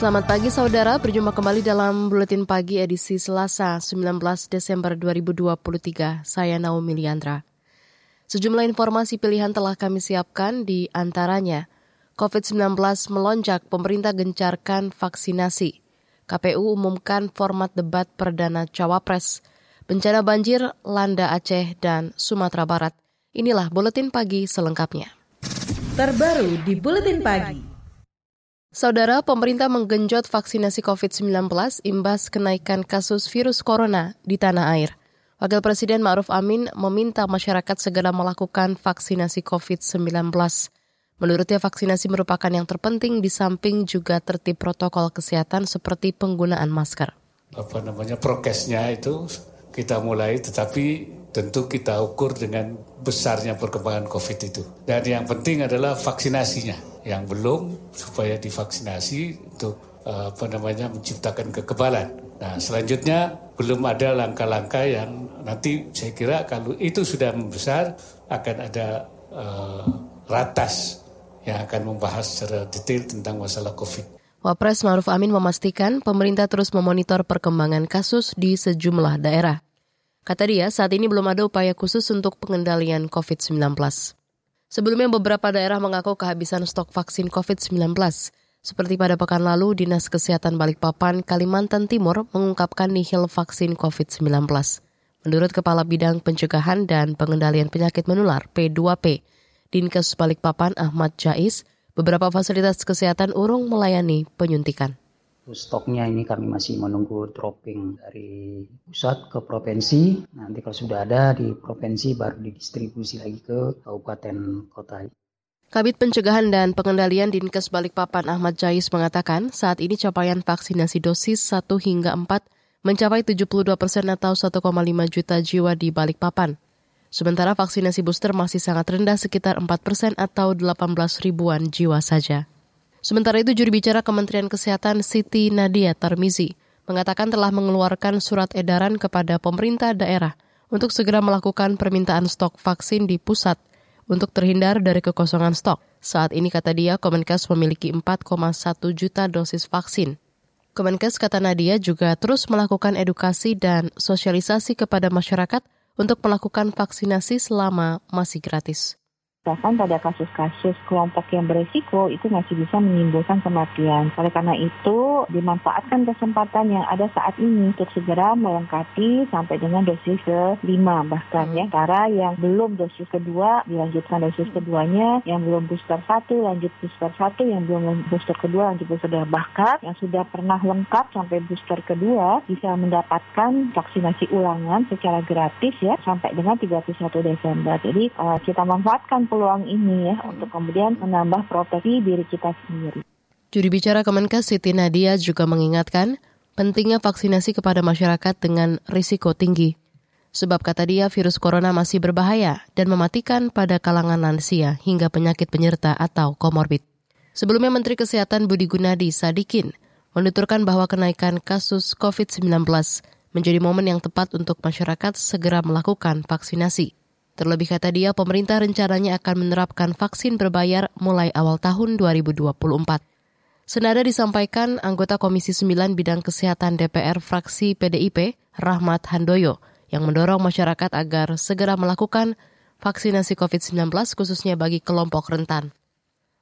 Selamat pagi saudara, berjumpa kembali dalam Buletin Pagi edisi Selasa 19 Desember 2023. Saya Naomi Liandra. Sejumlah informasi pilihan telah kami siapkan di antaranya COVID-19 melonjak, pemerintah gencarkan vaksinasi. KPU umumkan format debat perdana Cawapres. Bencana banjir landa Aceh dan Sumatera Barat. Inilah Buletin Pagi selengkapnya. Terbaru di Buletin Pagi. Saudara, pemerintah menggenjot vaksinasi COVID-19 imbas kenaikan kasus virus corona di tanah air. Wakil Presiden Ma'ruf Amin meminta masyarakat segera melakukan vaksinasi COVID-19. Menurutnya vaksinasi merupakan yang terpenting di samping juga tertib protokol kesehatan seperti penggunaan masker. Apa namanya prokesnya itu kita mulai tetapi tentu kita ukur dengan besarnya perkembangan COVID itu. Dan yang penting adalah vaksinasinya yang belum supaya divaksinasi untuk uh, apa namanya menciptakan kekebalan. Nah, selanjutnya belum ada langkah-langkah yang nanti saya kira kalau itu sudah membesar akan ada uh, ratas yang akan membahas secara detail tentang masalah COVID. Wapres Maruf Amin memastikan pemerintah terus memonitor perkembangan kasus di sejumlah daerah. Kata dia, saat ini belum ada upaya khusus untuk pengendalian COVID-19. Sebelumnya beberapa daerah mengaku kehabisan stok vaksin COVID-19. Seperti pada pekan lalu, Dinas Kesehatan Balikpapan, Kalimantan Timur mengungkapkan nihil vaksin COVID-19. Menurut Kepala Bidang Pencegahan dan Pengendalian Penyakit Menular P2P, Dinkes Balikpapan Ahmad Jais, beberapa fasilitas kesehatan urung melayani penyuntikan stoknya ini kami masih menunggu dropping dari pusat ke provinsi. Nanti kalau sudah ada di provinsi baru didistribusi lagi ke kabupaten kota. Kabit Pencegahan dan Pengendalian Dinkes Balikpapan Ahmad Jais mengatakan saat ini capaian vaksinasi dosis 1 hingga 4 mencapai 72 persen atau 1,5 juta jiwa di Balikpapan. Sementara vaksinasi booster masih sangat rendah sekitar 4 persen atau 18 ribuan jiwa saja. Sementara itu juri bicara Kementerian Kesehatan Siti Nadia Tarmizi mengatakan telah mengeluarkan surat edaran kepada pemerintah daerah untuk segera melakukan permintaan stok vaksin di pusat untuk terhindar dari kekosongan stok. Saat ini kata dia Kemenkes memiliki 4,1 juta dosis vaksin. Kemenkes kata Nadia juga terus melakukan edukasi dan sosialisasi kepada masyarakat untuk melakukan vaksinasi selama masih gratis. Bahkan pada kasus-kasus kelompok yang beresiko itu masih bisa menimbulkan kematian. Oleh karena itu, dimanfaatkan kesempatan yang ada saat ini untuk segera melengkapi sampai dengan dosis ke-5 bahkan ya. Cara yang belum dosis kedua dilanjutkan dosis keduanya, yang belum booster satu lanjut booster satu, yang belum booster kedua lanjut booster. Bahkan yang sudah pernah lengkap sampai booster kedua bisa mendapatkan vaksinasi ulangan secara gratis ya sampai dengan 31 Desember. Jadi uh, kita manfaatkan peluang ini ya untuk kemudian menambah proteksi diri kita sendiri. Juri bicara Kemenkes Siti Nadia juga mengingatkan pentingnya vaksinasi kepada masyarakat dengan risiko tinggi. Sebab kata dia virus corona masih berbahaya dan mematikan pada kalangan lansia hingga penyakit penyerta atau komorbid. Sebelumnya Menteri Kesehatan Budi Gunadi Sadikin menuturkan bahwa kenaikan kasus COVID-19 menjadi momen yang tepat untuk masyarakat segera melakukan vaksinasi. Terlebih kata dia, pemerintah rencananya akan menerapkan vaksin berbayar mulai awal tahun 2024. Senada disampaikan anggota Komisi 9 Bidang Kesehatan DPR fraksi PDIP, Rahmat Handoyo, yang mendorong masyarakat agar segera melakukan vaksinasi COVID-19 khususnya bagi kelompok rentan.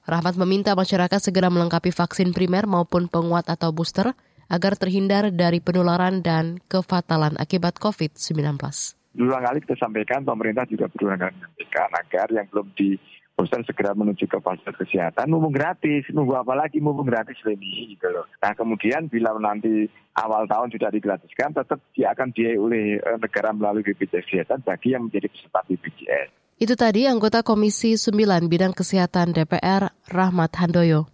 Rahmat meminta masyarakat segera melengkapi vaksin primer maupun penguat atau booster agar terhindar dari penularan dan kefatalan akibat COVID-19 berulang kali kita sampaikan pemerintah juga berulang kali menyampaikan agar yang belum di perusahaan segera menuju ke fasilitas kesehatan, mumpung gratis, nunggu apa lagi mumpung gratis ini gitu loh. Nah kemudian bila nanti awal tahun sudah digratiskan, tetap dia akan biayai oleh eh, negara melalui BPJS Kesehatan bagi yang menjadi peserta BPJS. Itu tadi anggota Komisi 9 Bidang Kesehatan DPR, Rahmat Handoyo.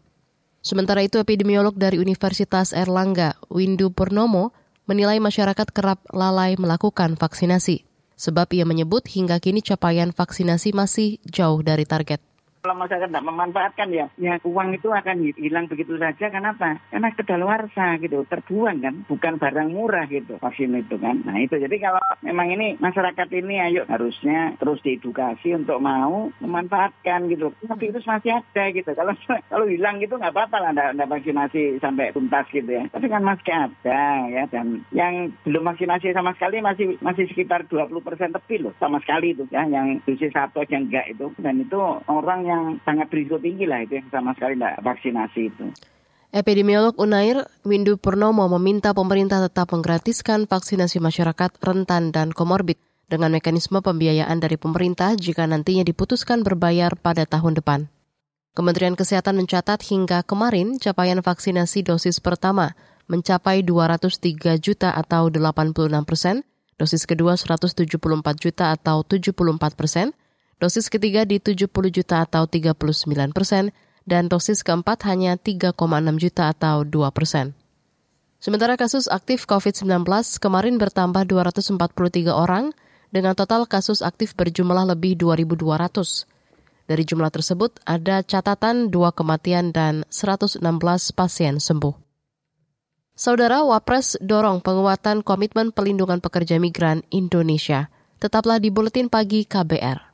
Sementara itu epidemiolog dari Universitas Erlangga, Windu Purnomo, menilai masyarakat kerap lalai melakukan vaksinasi. Sebab ia menyebut hingga kini capaian vaksinasi masih jauh dari target kalau masyarakat tidak memanfaatkan ya, ya uang itu akan hilang begitu saja. Kenapa? Karena kedaluarsa gitu, terbuang kan, bukan barang murah gitu vaksin itu kan. Nah itu jadi kalau memang ini masyarakat ini ayo harusnya terus diedukasi untuk mau memanfaatkan gitu. Tapi itu masih ada gitu. Kalau kalau hilang gitu nggak apa-apa lah, nggak vaksinasi sampai tuntas gitu ya. Tapi kan masih ada ya dan yang belum vaksinasi sama sekali masih masih sekitar 20 persen lebih loh sama sekali itu ya yang dosis satu aja enggak itu dan itu orang yang yang sangat berisiko tinggi lah itu yang sama sekali tidak vaksinasi itu. Epidemiolog Unair Windu Purnomo meminta pemerintah tetap menggratiskan vaksinasi masyarakat rentan dan komorbid dengan mekanisme pembiayaan dari pemerintah jika nantinya diputuskan berbayar pada tahun depan. Kementerian Kesehatan mencatat hingga kemarin capaian vaksinasi dosis pertama mencapai 203 juta atau 86 persen, dosis kedua 174 juta atau 74 persen, dosis ketiga di 70 juta atau 39 persen, dan dosis keempat hanya 3,6 juta atau 2 persen. Sementara kasus aktif COVID-19 kemarin bertambah 243 orang, dengan total kasus aktif berjumlah lebih 2.200. Dari jumlah tersebut, ada catatan dua kematian dan 116 pasien sembuh. Saudara Wapres dorong penguatan komitmen pelindungan pekerja migran Indonesia. Tetaplah di Buletin Pagi KBR.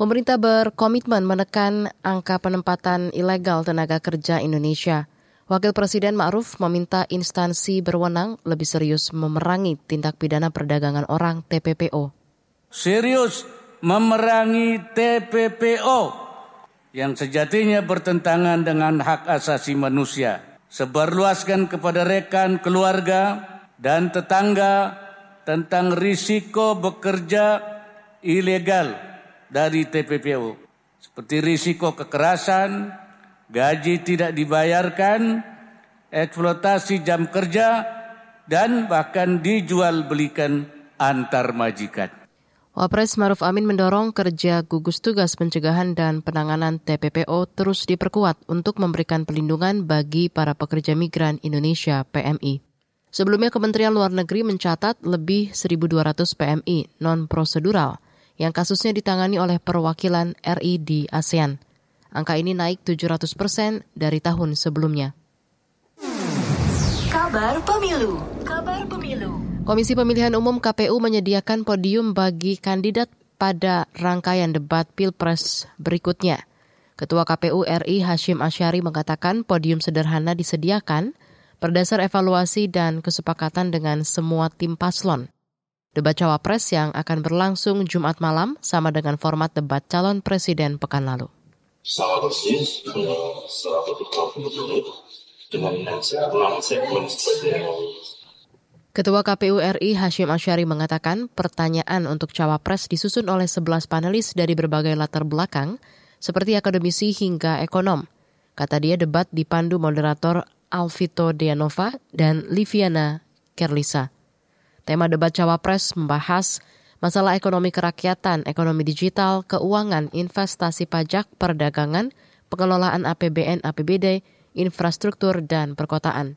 Pemerintah berkomitmen menekan angka penempatan ilegal tenaga kerja Indonesia. Wakil Presiden Ma'ruf meminta instansi berwenang lebih serius memerangi tindak pidana perdagangan orang TPPO. Serius memerangi TPPO yang sejatinya bertentangan dengan hak asasi manusia. Sebarluaskan kepada rekan, keluarga, dan tetangga tentang risiko bekerja ilegal dari TPPO seperti risiko kekerasan, gaji tidak dibayarkan, eksploitasi jam kerja, dan bahkan dijual belikan antar majikan. Wapres Maruf Amin mendorong kerja gugus tugas pencegahan dan penanganan TPPO terus diperkuat untuk memberikan pelindungan bagi para pekerja migran Indonesia PMI. Sebelumnya Kementerian Luar Negeri mencatat lebih 1.200 PMI non-prosedural yang kasusnya ditangani oleh perwakilan RI di ASEAN. Angka ini naik 700 persen dari tahun sebelumnya. Kabar Pemilu Kabar Pemilu Komisi Pemilihan Umum KPU menyediakan podium bagi kandidat pada rangkaian debat Pilpres berikutnya. Ketua KPU RI Hashim Asyari mengatakan podium sederhana disediakan berdasar evaluasi dan kesepakatan dengan semua tim paslon. Debat cawapres yang akan berlangsung Jumat malam sama dengan format debat calon presiden pekan lalu. Ketua KPU RI Hashim Asyari mengatakan pertanyaan untuk cawapres disusun oleh 11 panelis dari berbagai latar belakang, seperti akademisi hingga ekonom. Kata dia debat dipandu moderator Alvito Dianova dan Liviana Kerlisa. Tema debat Cawapres membahas masalah ekonomi kerakyatan, ekonomi digital, keuangan, investasi pajak, perdagangan, pengelolaan APBN, APBD, infrastruktur, dan perkotaan.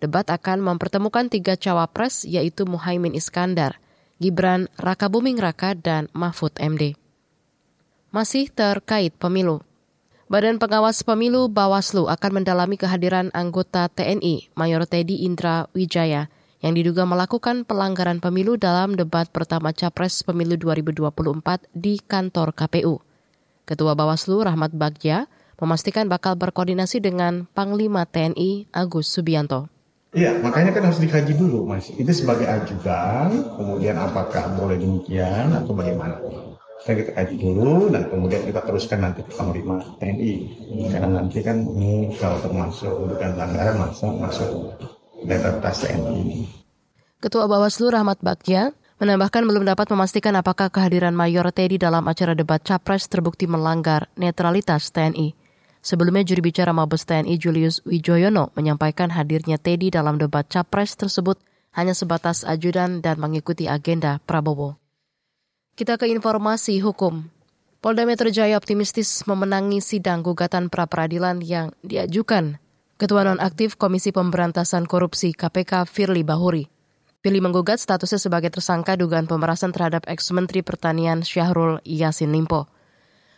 Debat akan mempertemukan tiga cawapres yaitu Muhaimin Iskandar, Gibran Raka Buming Raka, dan Mahfud MD. Masih terkait pemilu. Badan Pengawas Pemilu Bawaslu akan mendalami kehadiran anggota TNI Mayor Teddy Indra Wijaya yang diduga melakukan pelanggaran pemilu dalam debat pertama Capres Pemilu 2024 di kantor KPU. Ketua Bawaslu Rahmat Bagja memastikan bakal berkoordinasi dengan Panglima TNI Agus Subianto. Iya, makanya kan harus dikaji dulu, Mas. Itu sebagai ajudan, kemudian apakah boleh demikian atau bagaimana. Dan kita kaji dulu, dan kemudian kita teruskan nanti ke Panglima TNI. Karena nanti kan ini kalau termasuk bukan pelanggaran masa masuk netralitas TNI ini. Ketua Bawaslu Rahmat Bagja menambahkan belum dapat memastikan apakah kehadiran Mayor Teddy dalam acara debat Capres terbukti melanggar netralitas TNI. Sebelumnya juri bicara Mabes TNI Julius Wijoyono menyampaikan hadirnya Teddy dalam debat capres tersebut hanya sebatas ajudan dan mengikuti agenda Prabowo. Kita ke informasi hukum. Polda Metro Jaya optimistis memenangi sidang gugatan pra-peradilan yang diajukan Ketua Nonaktif Komisi Pemberantasan Korupsi KPK Firly Bahuri. Firly menggugat statusnya sebagai tersangka dugaan pemerasan terhadap ex-Menteri Pertanian Syahrul Yasin Limpo.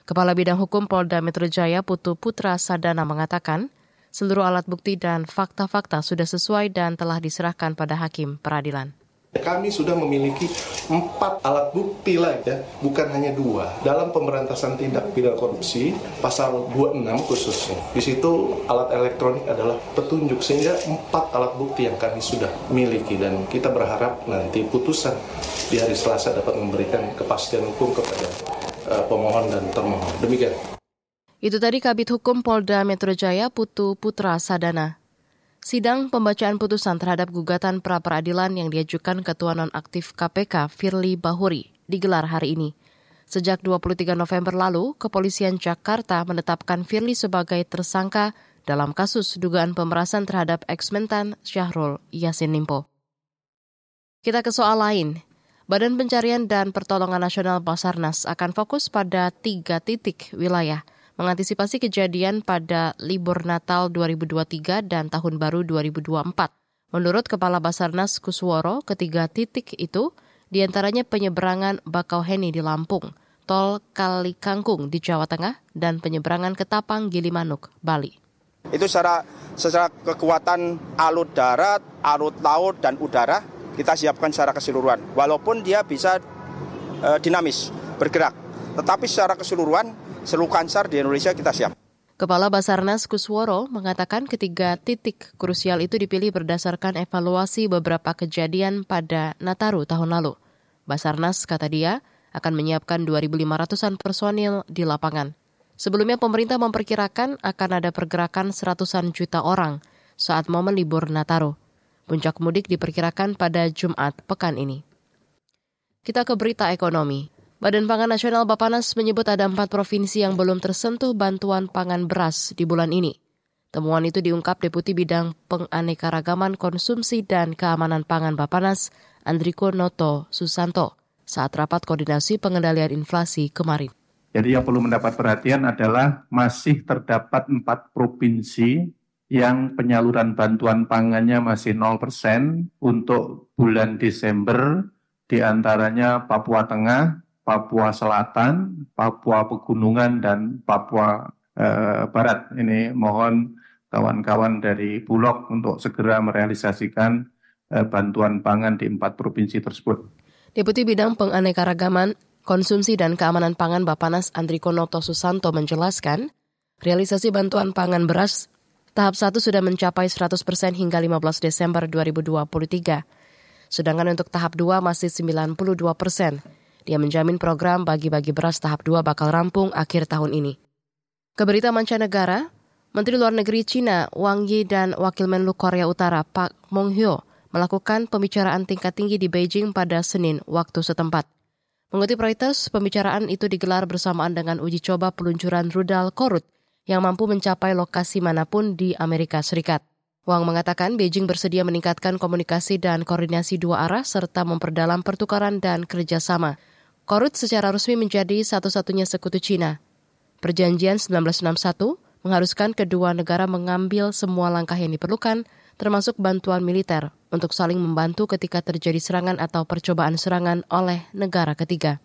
Kepala Bidang Hukum Polda Metro Jaya Putu Putra Sadana mengatakan, seluruh alat bukti dan fakta-fakta sudah sesuai dan telah diserahkan pada hakim peradilan. Kami sudah memiliki empat alat bukti lain ya, bukan hanya dua. Dalam pemberantasan tindak pidana korupsi, pasal 26 khususnya. Di situ alat elektronik adalah petunjuk, sehingga empat alat bukti yang kami sudah miliki. Dan kita berharap nanti putusan di hari Selasa dapat memberikan kepastian hukum kepada uh, pemohon dan termohon. Demikian. Itu tadi Kabit Hukum Polda Metro Jaya Putu Putra Sadana. Sidang pembacaan putusan terhadap gugatan pra-peradilan yang diajukan Ketua Nonaktif KPK Firly Bahuri digelar hari ini. Sejak 23 November lalu, Kepolisian Jakarta menetapkan Firly sebagai tersangka dalam kasus dugaan pemerasan terhadap ex-mentan Syahrul Yasin Limpo. Kita ke soal lain. Badan Pencarian dan Pertolongan Nasional Basarnas akan fokus pada tiga titik wilayah mengantisipasi kejadian pada libur Natal 2023 dan Tahun Baru 2024. Menurut Kepala Basarnas Kusworo, ketiga titik itu di antaranya penyeberangan Bakauheni di Lampung, tol Kali Kangkung di Jawa Tengah, dan penyeberangan Ketapang Gilimanuk, Bali. Itu secara secara kekuatan alut darat, alut laut, dan udara kita siapkan secara keseluruhan. Walaupun dia bisa e, dinamis, bergerak. Tetapi secara keseluruhan, seluruh kansar di Indonesia kita siap. Kepala Basarnas Kusworo mengatakan ketiga titik krusial itu dipilih berdasarkan evaluasi beberapa kejadian pada Nataru tahun lalu. Basarnas, kata dia, akan menyiapkan 2.500-an personil di lapangan. Sebelumnya pemerintah memperkirakan akan ada pergerakan seratusan juta orang saat momen libur Nataru. Puncak mudik diperkirakan pada Jumat pekan ini. Kita ke berita ekonomi. Badan Pangan Nasional Bapanas menyebut ada empat provinsi yang belum tersentuh bantuan pangan beras di bulan ini. Temuan itu diungkap Deputi Bidang Penganekaragaman Konsumsi dan Keamanan Pangan Bapanas, Andriko Noto Susanto, saat rapat koordinasi pengendalian inflasi kemarin. Jadi yang perlu mendapat perhatian adalah masih terdapat empat provinsi yang penyaluran bantuan pangannya masih 0% untuk bulan Desember, di antaranya Papua Tengah, Papua Selatan, Papua Pegunungan, dan Papua eh, Barat. Ini mohon kawan-kawan dari Bulog untuk segera merealisasikan eh, bantuan pangan di empat provinsi tersebut. Deputi Bidang Penganekaragaman, Konsumsi dan Keamanan Pangan Bapanas Andriko Noto Susanto menjelaskan, realisasi bantuan pangan beras tahap 1 sudah mencapai 100 persen hingga 15 Desember 2023. Sedangkan untuk tahap 2 masih 92 persen. Dia menjamin program bagi-bagi beras tahap 2 bakal rampung akhir tahun ini. Keberita mancanegara, Menteri Luar Negeri Cina Wang Yi dan Wakil Menlu Korea Utara Pak Mong Hyo melakukan pembicaraan tingkat tinggi di Beijing pada Senin waktu setempat. Mengutip Reuters, pembicaraan itu digelar bersamaan dengan uji coba peluncuran rudal Korut yang mampu mencapai lokasi mana pun di Amerika Serikat. Wang mengatakan Beijing bersedia meningkatkan komunikasi dan koordinasi dua arah serta memperdalam pertukaran dan kerjasama Korut secara resmi menjadi satu-satunya sekutu Cina. Perjanjian 1961 mengharuskan kedua negara mengambil semua langkah yang diperlukan, termasuk bantuan militer, untuk saling membantu ketika terjadi serangan atau percobaan serangan oleh negara ketiga.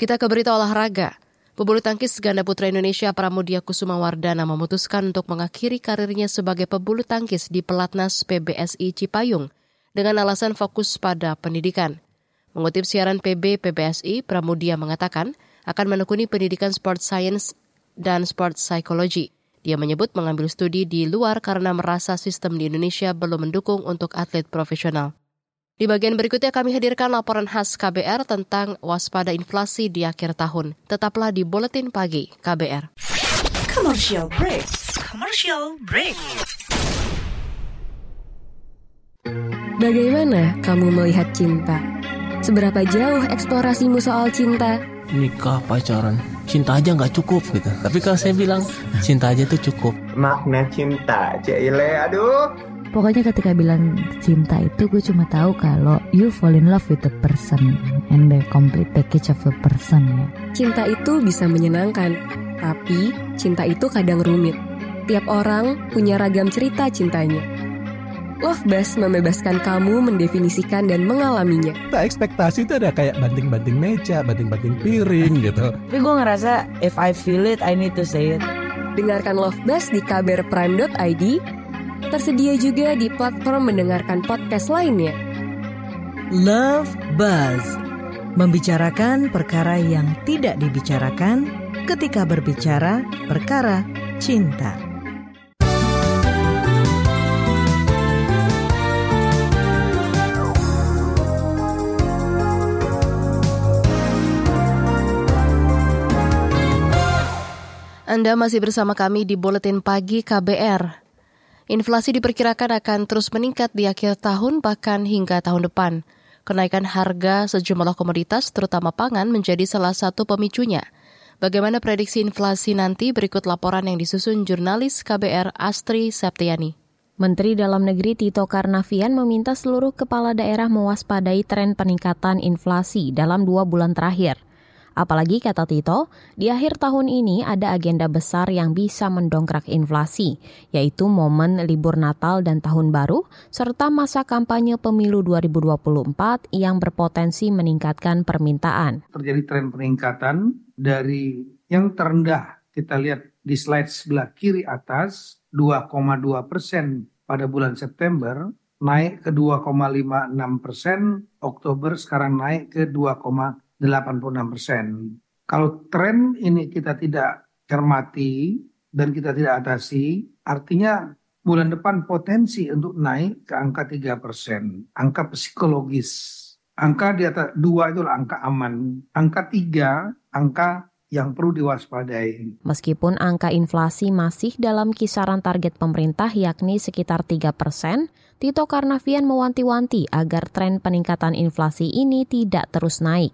Kita ke berita olahraga. Pebulu tangkis ganda putra Indonesia Pramudia Kusuma Wardana memutuskan untuk mengakhiri karirnya sebagai pebulu tangkis di pelatnas PBSI Cipayung dengan alasan fokus pada pendidikan. Mengutip siaran PB PBSI, Pramudia mengatakan akan menekuni pendidikan sport science dan sport psychology. Dia menyebut mengambil studi di luar karena merasa sistem di Indonesia belum mendukung untuk atlet profesional. Di bagian berikutnya kami hadirkan laporan khas KBR tentang waspada inflasi di akhir tahun. Tetaplah di Buletin Pagi KBR. Commercial break. Commercial break. Bagaimana kamu melihat cinta? Seberapa jauh eksplorasimu soal cinta? Nikah, pacaran, cinta aja nggak cukup gitu. Tapi kalau saya bilang cinta aja tuh cukup. Makna cinta, Cile, aduh. Pokoknya ketika bilang cinta itu gue cuma tahu kalau you fall in love with the person and the complete package of the person ya. Cinta itu bisa menyenangkan, tapi cinta itu kadang rumit. Tiap orang punya ragam cerita cintanya. Love Bus membebaskan kamu mendefinisikan dan mengalaminya. Nah, ekspektasi itu ada kayak banting-banting meja, banting-banting piring gitu. Tapi gue ngerasa if I feel it, I need to say it. Dengarkan Love Bus di kbrprime.id, tersedia juga di platform mendengarkan podcast lainnya. Love Buzz membicarakan perkara yang tidak dibicarakan ketika berbicara perkara cinta. Anda masih bersama kami di Buletin Pagi KBR. Inflasi diperkirakan akan terus meningkat di akhir tahun bahkan hingga tahun depan. Kenaikan harga sejumlah komoditas terutama pangan menjadi salah satu pemicunya. Bagaimana prediksi inflasi nanti berikut laporan yang disusun jurnalis KBR Astri Septiani. Menteri Dalam Negeri Tito Karnavian meminta seluruh kepala daerah mewaspadai tren peningkatan inflasi dalam dua bulan terakhir. Apalagi kata Tito, di akhir tahun ini ada agenda besar yang bisa mendongkrak inflasi, yaitu momen libur Natal dan Tahun Baru, serta masa kampanye pemilu 2024 yang berpotensi meningkatkan permintaan. Terjadi tren peningkatan dari yang terendah kita lihat di slide sebelah kiri atas 2,2 persen pada bulan September naik ke 2,56 persen, Oktober sekarang naik ke 2, 86 persen. Kalau tren ini kita tidak cermati dan kita tidak atasi, artinya bulan depan potensi untuk naik ke angka 3 persen. Angka psikologis. Angka di atas dua itu angka aman. Angka tiga, angka yang perlu diwaspadai. Meskipun angka inflasi masih dalam kisaran target pemerintah yakni sekitar 3 persen, Tito Karnavian mewanti-wanti agar tren peningkatan inflasi ini tidak terus naik.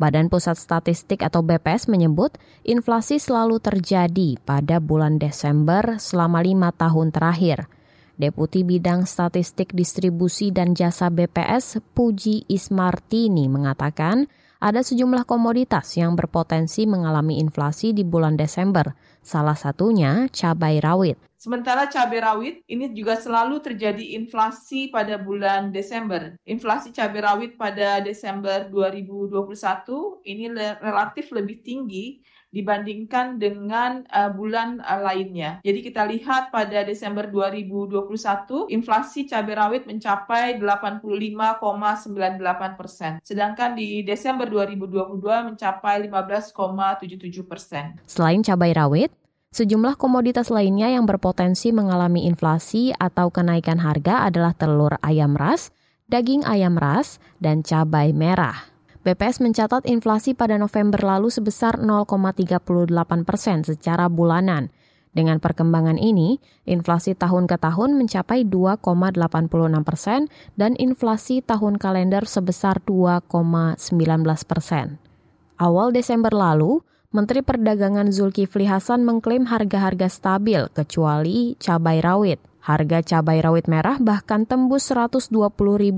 Badan Pusat Statistik atau BPS menyebut inflasi selalu terjadi pada bulan Desember selama lima tahun terakhir. Deputi Bidang Statistik Distribusi dan Jasa BPS Puji Ismartini mengatakan ada sejumlah komoditas yang berpotensi mengalami inflasi di bulan Desember, salah satunya cabai rawit. Sementara cabai rawit ini juga selalu terjadi inflasi pada bulan Desember. Inflasi cabai rawit pada Desember 2021 ini relatif lebih tinggi dibandingkan dengan uh, bulan uh, lainnya. Jadi kita lihat pada Desember 2021 inflasi cabai rawit mencapai 85,98 persen, sedangkan di Desember 2022 mencapai 15,77 persen. Selain cabai rawit, Sejumlah komoditas lainnya yang berpotensi mengalami inflasi atau kenaikan harga adalah telur ayam ras, daging ayam ras, dan cabai merah. BPS mencatat inflasi pada November lalu sebesar 0,38 persen secara bulanan. Dengan perkembangan ini, inflasi tahun ke tahun mencapai 2,86 persen dan inflasi tahun kalender sebesar 2,19 persen. Awal Desember lalu, Menteri Perdagangan Zulkifli Hasan mengklaim harga-harga stabil kecuali cabai rawit. Harga cabai rawit merah bahkan tembus Rp120.000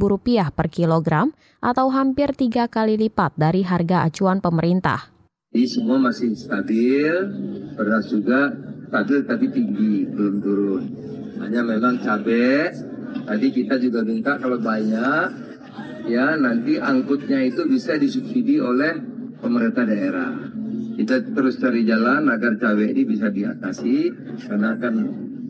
per kilogram atau hampir tiga kali lipat dari harga acuan pemerintah. Ini semua masih stabil, beras juga stabil tapi tinggi, belum turun. Hanya memang cabai, tadi kita juga minta kalau banyak, ya nanti angkutnya itu bisa disubsidi oleh pemerintah daerah. Kita terus cari jalan agar cabai ini bisa diatasi karena akan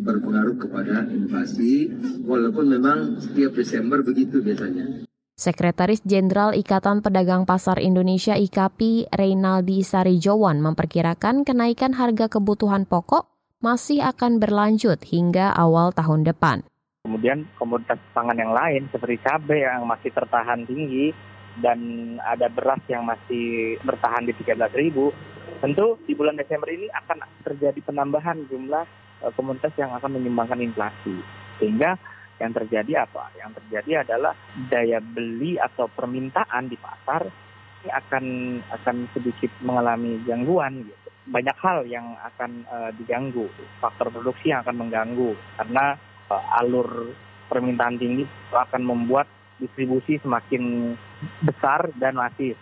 berpengaruh kepada inflasi walaupun memang setiap Desember begitu biasanya. Sekretaris Jenderal Ikatan Pedagang Pasar Indonesia IKAPI Reynaldi Sarijowan memperkirakan kenaikan harga kebutuhan pokok masih akan berlanjut hingga awal tahun depan. Kemudian komoditas pangan yang lain seperti cabai yang masih tertahan tinggi dan ada beras yang masih bertahan di 13.000, tentu di bulan Desember ini akan terjadi penambahan jumlah eh, komoditas yang akan menyumbangkan inflasi. Sehingga yang terjadi apa? Yang terjadi adalah daya beli atau permintaan di pasar ini akan akan sedikit mengalami gangguan gitu. Banyak hal yang akan uh, diganggu, faktor produksi yang akan mengganggu karena uh, alur permintaan tinggi akan membuat distribusi semakin besar dan masif.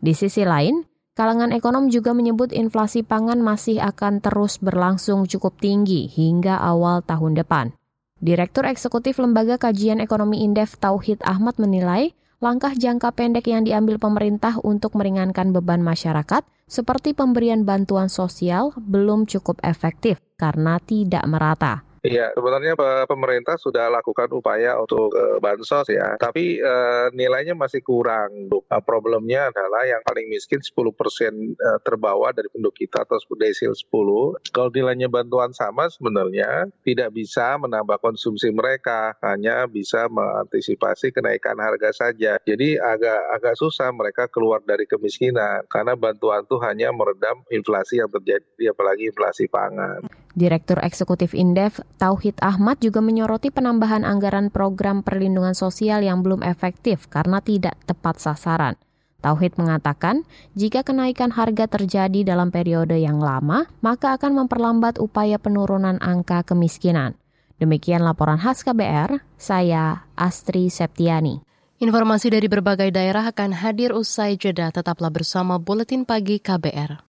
Di sisi lain, kalangan ekonom juga menyebut inflasi pangan masih akan terus berlangsung cukup tinggi hingga awal tahun depan. Direktur Eksekutif Lembaga Kajian Ekonomi Indef Tauhid Ahmad menilai langkah jangka pendek yang diambil pemerintah untuk meringankan beban masyarakat seperti pemberian bantuan sosial belum cukup efektif karena tidak merata. Iya, sebenarnya pemerintah sudah lakukan upaya untuk uh, bansos ya, tapi uh, nilainya masih kurang. Uh, problemnya adalah yang paling miskin 10% uh, terbawa dari penduduk kita atau desil 10. Kalau nilainya bantuan sama sebenarnya tidak bisa menambah konsumsi mereka, hanya bisa mengantisipasi kenaikan harga saja. Jadi agak agak susah mereka keluar dari kemiskinan karena bantuan itu hanya meredam inflasi yang terjadi apalagi inflasi pangan. Direktur Eksekutif Indef Tauhid Ahmad juga menyoroti penambahan anggaran program perlindungan sosial yang belum efektif karena tidak tepat sasaran. Tauhid mengatakan, jika kenaikan harga terjadi dalam periode yang lama, maka akan memperlambat upaya penurunan angka kemiskinan. Demikian laporan khas KBR, saya Astri Septiani. Informasi dari berbagai daerah akan hadir usai jeda. Tetaplah bersama Buletin Pagi KBR.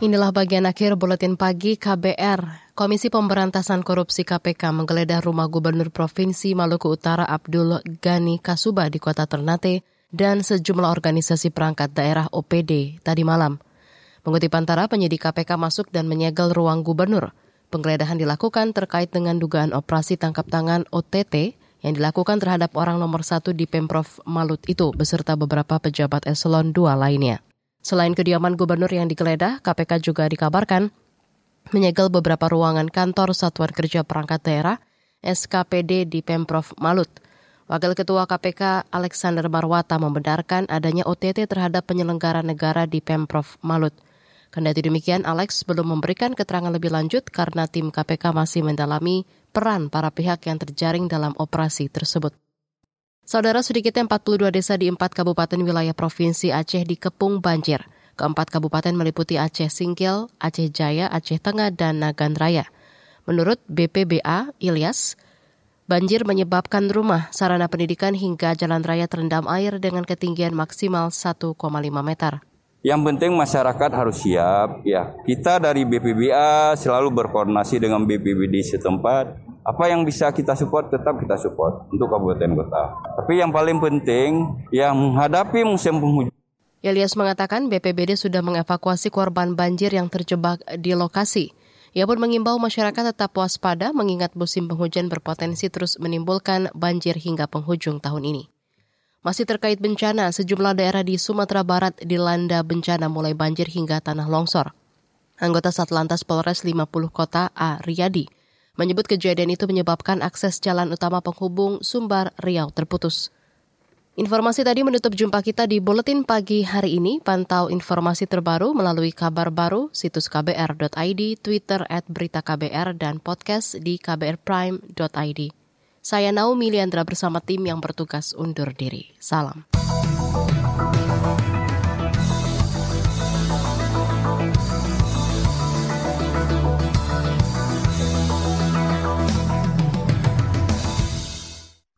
Inilah bagian akhir buletin pagi KBR. Komisi Pemberantasan Korupsi KPK menggeledah rumah Gubernur Provinsi Maluku Utara Abdul Ghani Kasuba di kota Ternate dan sejumlah organisasi perangkat daerah OPD tadi malam. Mengutip antara, penyidik KPK masuk dan menyegel ruang gubernur. Penggeledahan dilakukan terkait dengan dugaan operasi tangkap tangan OTT yang dilakukan terhadap orang nomor satu di Pemprov Malut itu beserta beberapa pejabat eselon 2 lainnya. Selain kediaman gubernur yang digeledah, KPK juga dikabarkan menyegel beberapa ruangan kantor Satuan Kerja Perangkat Daerah SKPD di Pemprov Malut. Wakil Ketua KPK Alexander Marwata membenarkan adanya OTT terhadap penyelenggara negara di Pemprov Malut. Kendati demikian, Alex belum memberikan keterangan lebih lanjut karena tim KPK masih mendalami peran para pihak yang terjaring dalam operasi tersebut. Saudara sedikitnya 42 desa di empat kabupaten wilayah Provinsi Aceh dikepung banjir. Keempat kabupaten meliputi Aceh Singkil, Aceh Jaya, Aceh Tengah, dan Nagan Raya. Menurut BPBA, Ilyas, banjir menyebabkan rumah, sarana pendidikan hingga jalan raya terendam air dengan ketinggian maksimal 1,5 meter. Yang penting masyarakat harus siap ya. Kita dari BPBA selalu berkoordinasi dengan BPBD setempat apa yang bisa kita support tetap kita support untuk kabupaten kota. Tapi yang paling penting yang menghadapi musim penghujan Ilyas mengatakan BPBD sudah mengevakuasi korban banjir yang terjebak di lokasi. Ia pun mengimbau masyarakat tetap waspada mengingat musim penghujan berpotensi terus menimbulkan banjir hingga penghujung tahun ini. Masih terkait bencana, sejumlah daerah di Sumatera Barat dilanda bencana mulai banjir hingga tanah longsor. Anggota Satlantas Polres 50 Kota A. Riyadi menyebut kejadian itu menyebabkan akses jalan utama penghubung Sumbar Riau terputus. Informasi tadi menutup jumpa kita di Buletin Pagi hari ini. Pantau informasi terbaru melalui kabar baru, situs kbr.id, Twitter at dan podcast di kbrprime.id. Saya Naomi Liandra bersama tim yang bertugas undur diri. Salam.